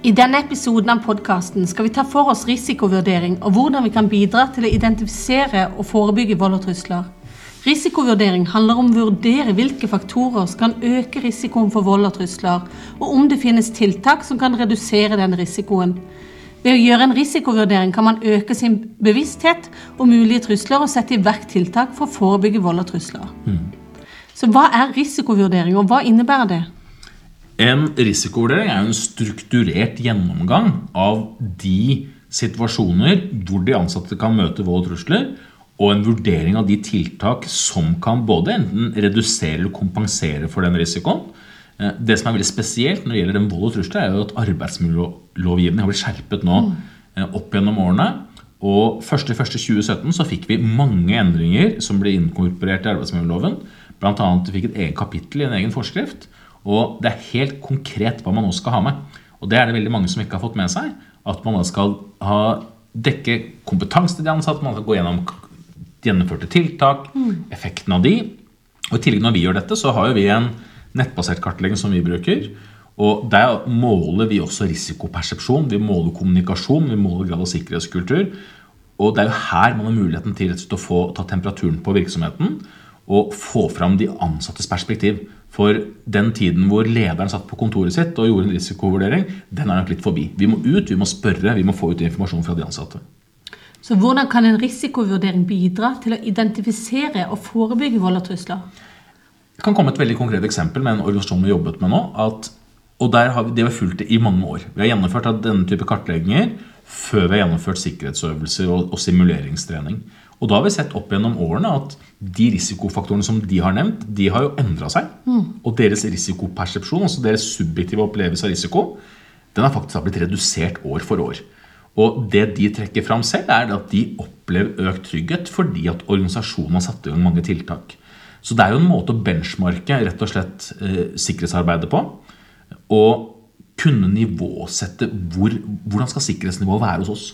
I denne episoden av podkasten skal vi ta for oss risikovurdering og hvordan vi kan bidra til å identifisere og forebygge vold og trusler. Risikovurdering handler om å vurdere hvilke faktorer som kan øke risikoen for vold og trusler, og om det finnes tiltak som kan redusere den risikoen. Ved å gjøre en risikovurdering kan man øke sin bevissthet om mulige trusler og sette i verk tiltak for å forebygge vold og trusler. Så hva er risikovurdering, og hva innebærer det? En risikovurdering er jo en strukturert gjennomgang av de situasjoner hvor de ansatte kan møte vold og trusler, og en vurdering av de tiltak som kan både enten redusere eller kompensere for den risikoen. Eh, Det som er veldig spesielt når det gjelder den vold og trusler, er jo at arbeidsmiljølovgivningen har blitt skjerpet nå eh, opp gjennom årene. Og 1.1.2017 så fikk vi mange endringer som ble inkorporert i arbeidsmiljøloven. Vi fikk et eget kapittel i en egen forskrift. Og det er helt konkret hva man nå skal ha med. Og det er det veldig mange som ikke har fått med seg. At man da skal ha, dekke kompetanse til de ansatte, man skal gå gjennom gjennomførte tiltak, effekten av de. Og i tillegg når vi gjør dette, så har jo vi en nettbasert kartlegging som vi bruker. Og der måler vi også risikopersepsjon, vi måler kommunikasjon, vi måler grad av sikkerhetskultur. Og det er jo her man har muligheten til å få ta temperaturen på virksomheten og få fram de ansattes perspektiv. For den tiden hvor lederen satt på kontoret sitt og gjorde en risikovurdering, den er nok litt forbi. Vi må ut, vi må spørre, vi må få ut informasjon fra de ansatte. Så hvordan kan en risikovurdering bidra til å identifisere og forebygge vold og trusler? Det kan komme et veldig konkret eksempel med en organisasjon vi har jobbet med nå. At, og der har vi, Det har vi fulgt det i mange år. Vi har gjennomført denne type kartlegginger før vi har gjennomført sikkerhetsøvelser og, og simuleringstrening. Og da har vi sett opp gjennom årene at de risikofaktorene som de har nevnt, de har jo endra seg. Og deres risikopersepsjon, altså deres subjektive opplevelse av risiko, den har faktisk blitt redusert år for år. Og det de trekker fram selv, er at de opplever økt trygghet fordi at organisasjonen har satt i gang mange tiltak. Så det er jo en måte å benchmarke rett og slett eh, sikkerhetsarbeidet på. Og kunne nivåsette hvor, hvordan skal sikkerhetsnivået være hos oss.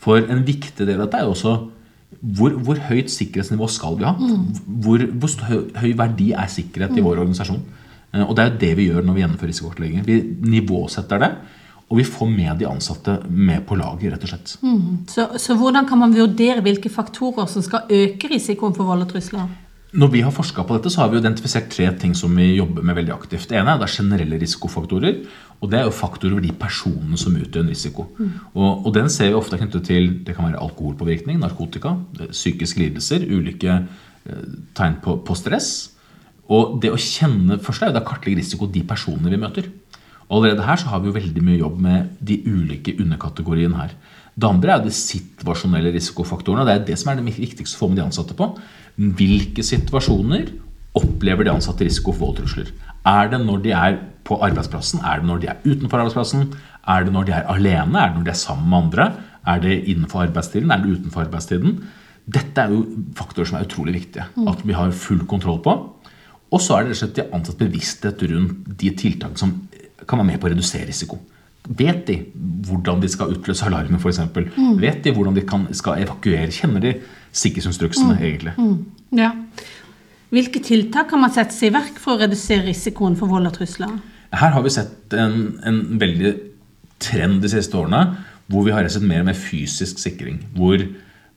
For en viktig del av dette er jo også hvor, hvor høyt sikkerhetsnivå skal vi ha? Hvor, hvor høy, verdi er sikkerhet i vår organisasjon? Eh, Og det er jo det vi gjør når vi gjennomfører risikokartlegging. Vi nivåsetter det, og vi får med de ansatte med på laget, rett og slett. Så, så hvordan kan man vurdere hvilke faktorer som skal øke risikoen for vold og trusler? Når vi har forska på dette, så har vi identifisert tre ting som vi jobber med veldig aktivt. Det ene er, det er generelle risikofaktorer. Og det er jo faktorer over de personene som utgjør en risiko. Og, og den ser vi ofte knyttet til det kan være alkoholpåvirkning, narkotika, eh, psykiske lidelser, ulike eh, tegn på, på stress. Og det å kjenne først er jo å kartlegge risiko de personene vi møter. Og allerede her så har vi jo veldig mye jobb med de ulike underkategoriene her. Det andre er jo de situasjonelle risikofaktorene. og Det er det som er det viktigste å få med de ansatte på. Hvilke situasjoner opplever de ansatte risiko for vold og trusler? Er det når de er på arbeidsplassen? Er det når de er utenfor arbeidsplassen? Er det når de er alene? Er det når de er sammen med andre? Er det innenfor arbeidstiden? Er det utenfor arbeidstiden? Dette er jo faktorer som er utrolig viktige. At vi har full kontroll på. Og så er det rett og slett de ansatt bevissthet rundt de tiltakene som kan være med på å redusere risiko. Vet de hvordan de skal utløse alarmen, f.eks.? Vet de hvordan de kan, skal evakuere? Kjenner de sikkerhetsinstruksene, egentlig? Ja. Hvilke tiltak kan man sette seg i verk for å redusere risikoen for vold og trusler? Her har vi sett en, en veldig trend de siste årene hvor vi har sett mer og mer fysisk sikring. Hvor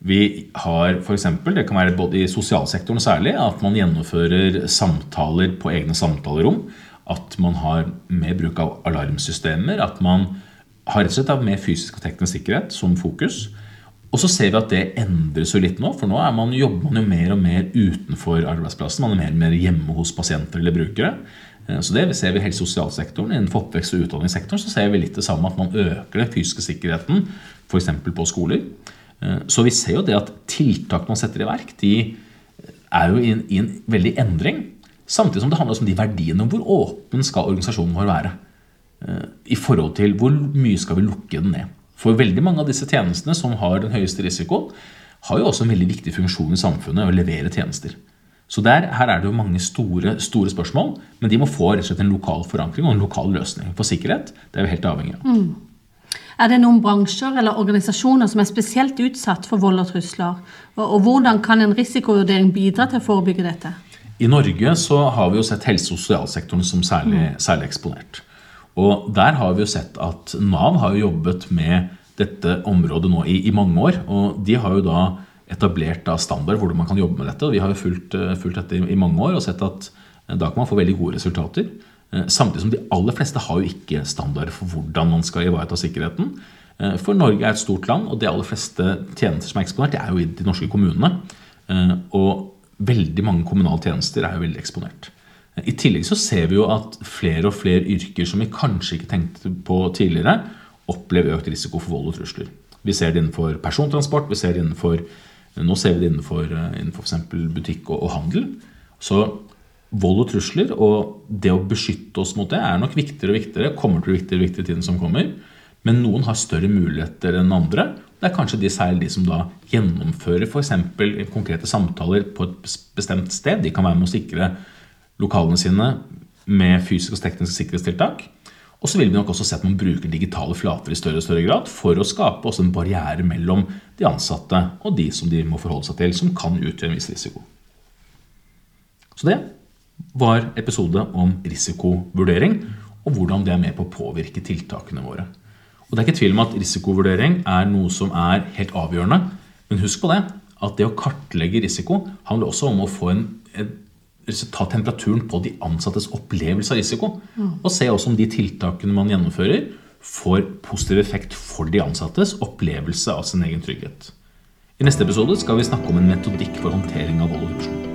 vi har f.eks. det kan være både i sosialsektoren særlig, at man gjennomfører samtaler på egne samtalerom. At man har mer bruk av alarmsystemer. At man har rett og slett mer fysisk og teknisk sikkerhet som fokus. Og så ser vi at det endres jo litt nå, for nå man, jobber man jo mer og mer utenfor arbeidsplassen. Man er mer og mer hjemme hos pasienter eller brukere. Eh, Så det ser vi i helse- og sosialsektoren. Innenfor oppvekst- og utdanningssektoren så ser vi litt det samme, at man øker den fysiske sikkerheten, f.eks. på skoler. Eh, Så vi ser jo det at tiltak man setter i verk, de er jo i en, i en veldig endring. Samtidig som det handler om de verdiene. Hvor åpen skal organisasjonen vår være? Eh, I forhold til hvor mye skal vi lukke den ned? For veldig mange av disse tjenestene som har den høyeste risikoen, har jo også en veldig viktig funksjon i samfunnet å levere tjenester. Så der, her er det jo mange store, store spørsmål, men de må få rett og slett en lokal forankring og en lokal løsning. For sikkerhet det er vi helt avhengig av. Er det noen bransjer eller organisasjoner som er spesielt utsatt for vold og trusler? Og, og hvordan kan en risikovurdering bidra til å forebygge dette? I Norge så har vi jo sett helse- og sosialsektoren som særlig, særlig eksponert. Og der har vi jo sett at Nav har jo jobbet med dette området nå i, i mange år. Og de har jo da etablert da standard hvordan man kan jobbe med dette. og Vi har jo fulgt, eh, fulgt dette i, i, mange år og sett at eh, da kan man få veldig gode resultater. Eh, samtidig som de aller fleste har jo ikke standard for hvordan man skal ivareta sikkerheten. For Norge er et stort land, og de aller fleste tjenester som er eksponert, det er jo i de norske kommunene. Og veldig mange kommunale tjenester er jo veldig eksponert. I tillegg så ser vi jo at flere og flere yrker som vi kanskje ikke tenkte på tidligere, opplever økt risiko for vold og trusler. Vi ser det innenfor persontransport, vi ser det innenfor nå ser vi det innenfor, eh, innenfor f.eks. butikk og, og, handel. Så vold og trusler og det å beskytte oss mot det er nok viktigere og viktigere. kommer til å viktigere og viktigere tiden som kommer. Men noen har større muligheter enn andre. Det er kanskje de særlig de som da gjennomfører f.eks. konkrete samtaler på et bestemt sted. De kan være med å sikre lokalene sine med fysiske og tekniske sikkerhetstiltak. Og så vil vi nok også se at man bruker digitale flater i større og større grad for å skape også en barriere mellom de ansatte og de som de må forholde seg til, som kan utgjøre en viss risiko. Så det var episode om risikovurdering og hvordan det er med på å påvirke tiltakene våre. Og Det er ikke tvil om at risikovurdering er noe som er helt avgjørende. Men husk på det, at det å kartlegge risiko handler også om å få en, en ta temperaturen på de ansattes opplevelse av risiko. Og se også om de tiltakene man gjennomfører, får positiv effekt for de ansattes opplevelse av sin egen trygghet. I neste episode skal vi snakke om en metodikk for håndtering av vold og trusler.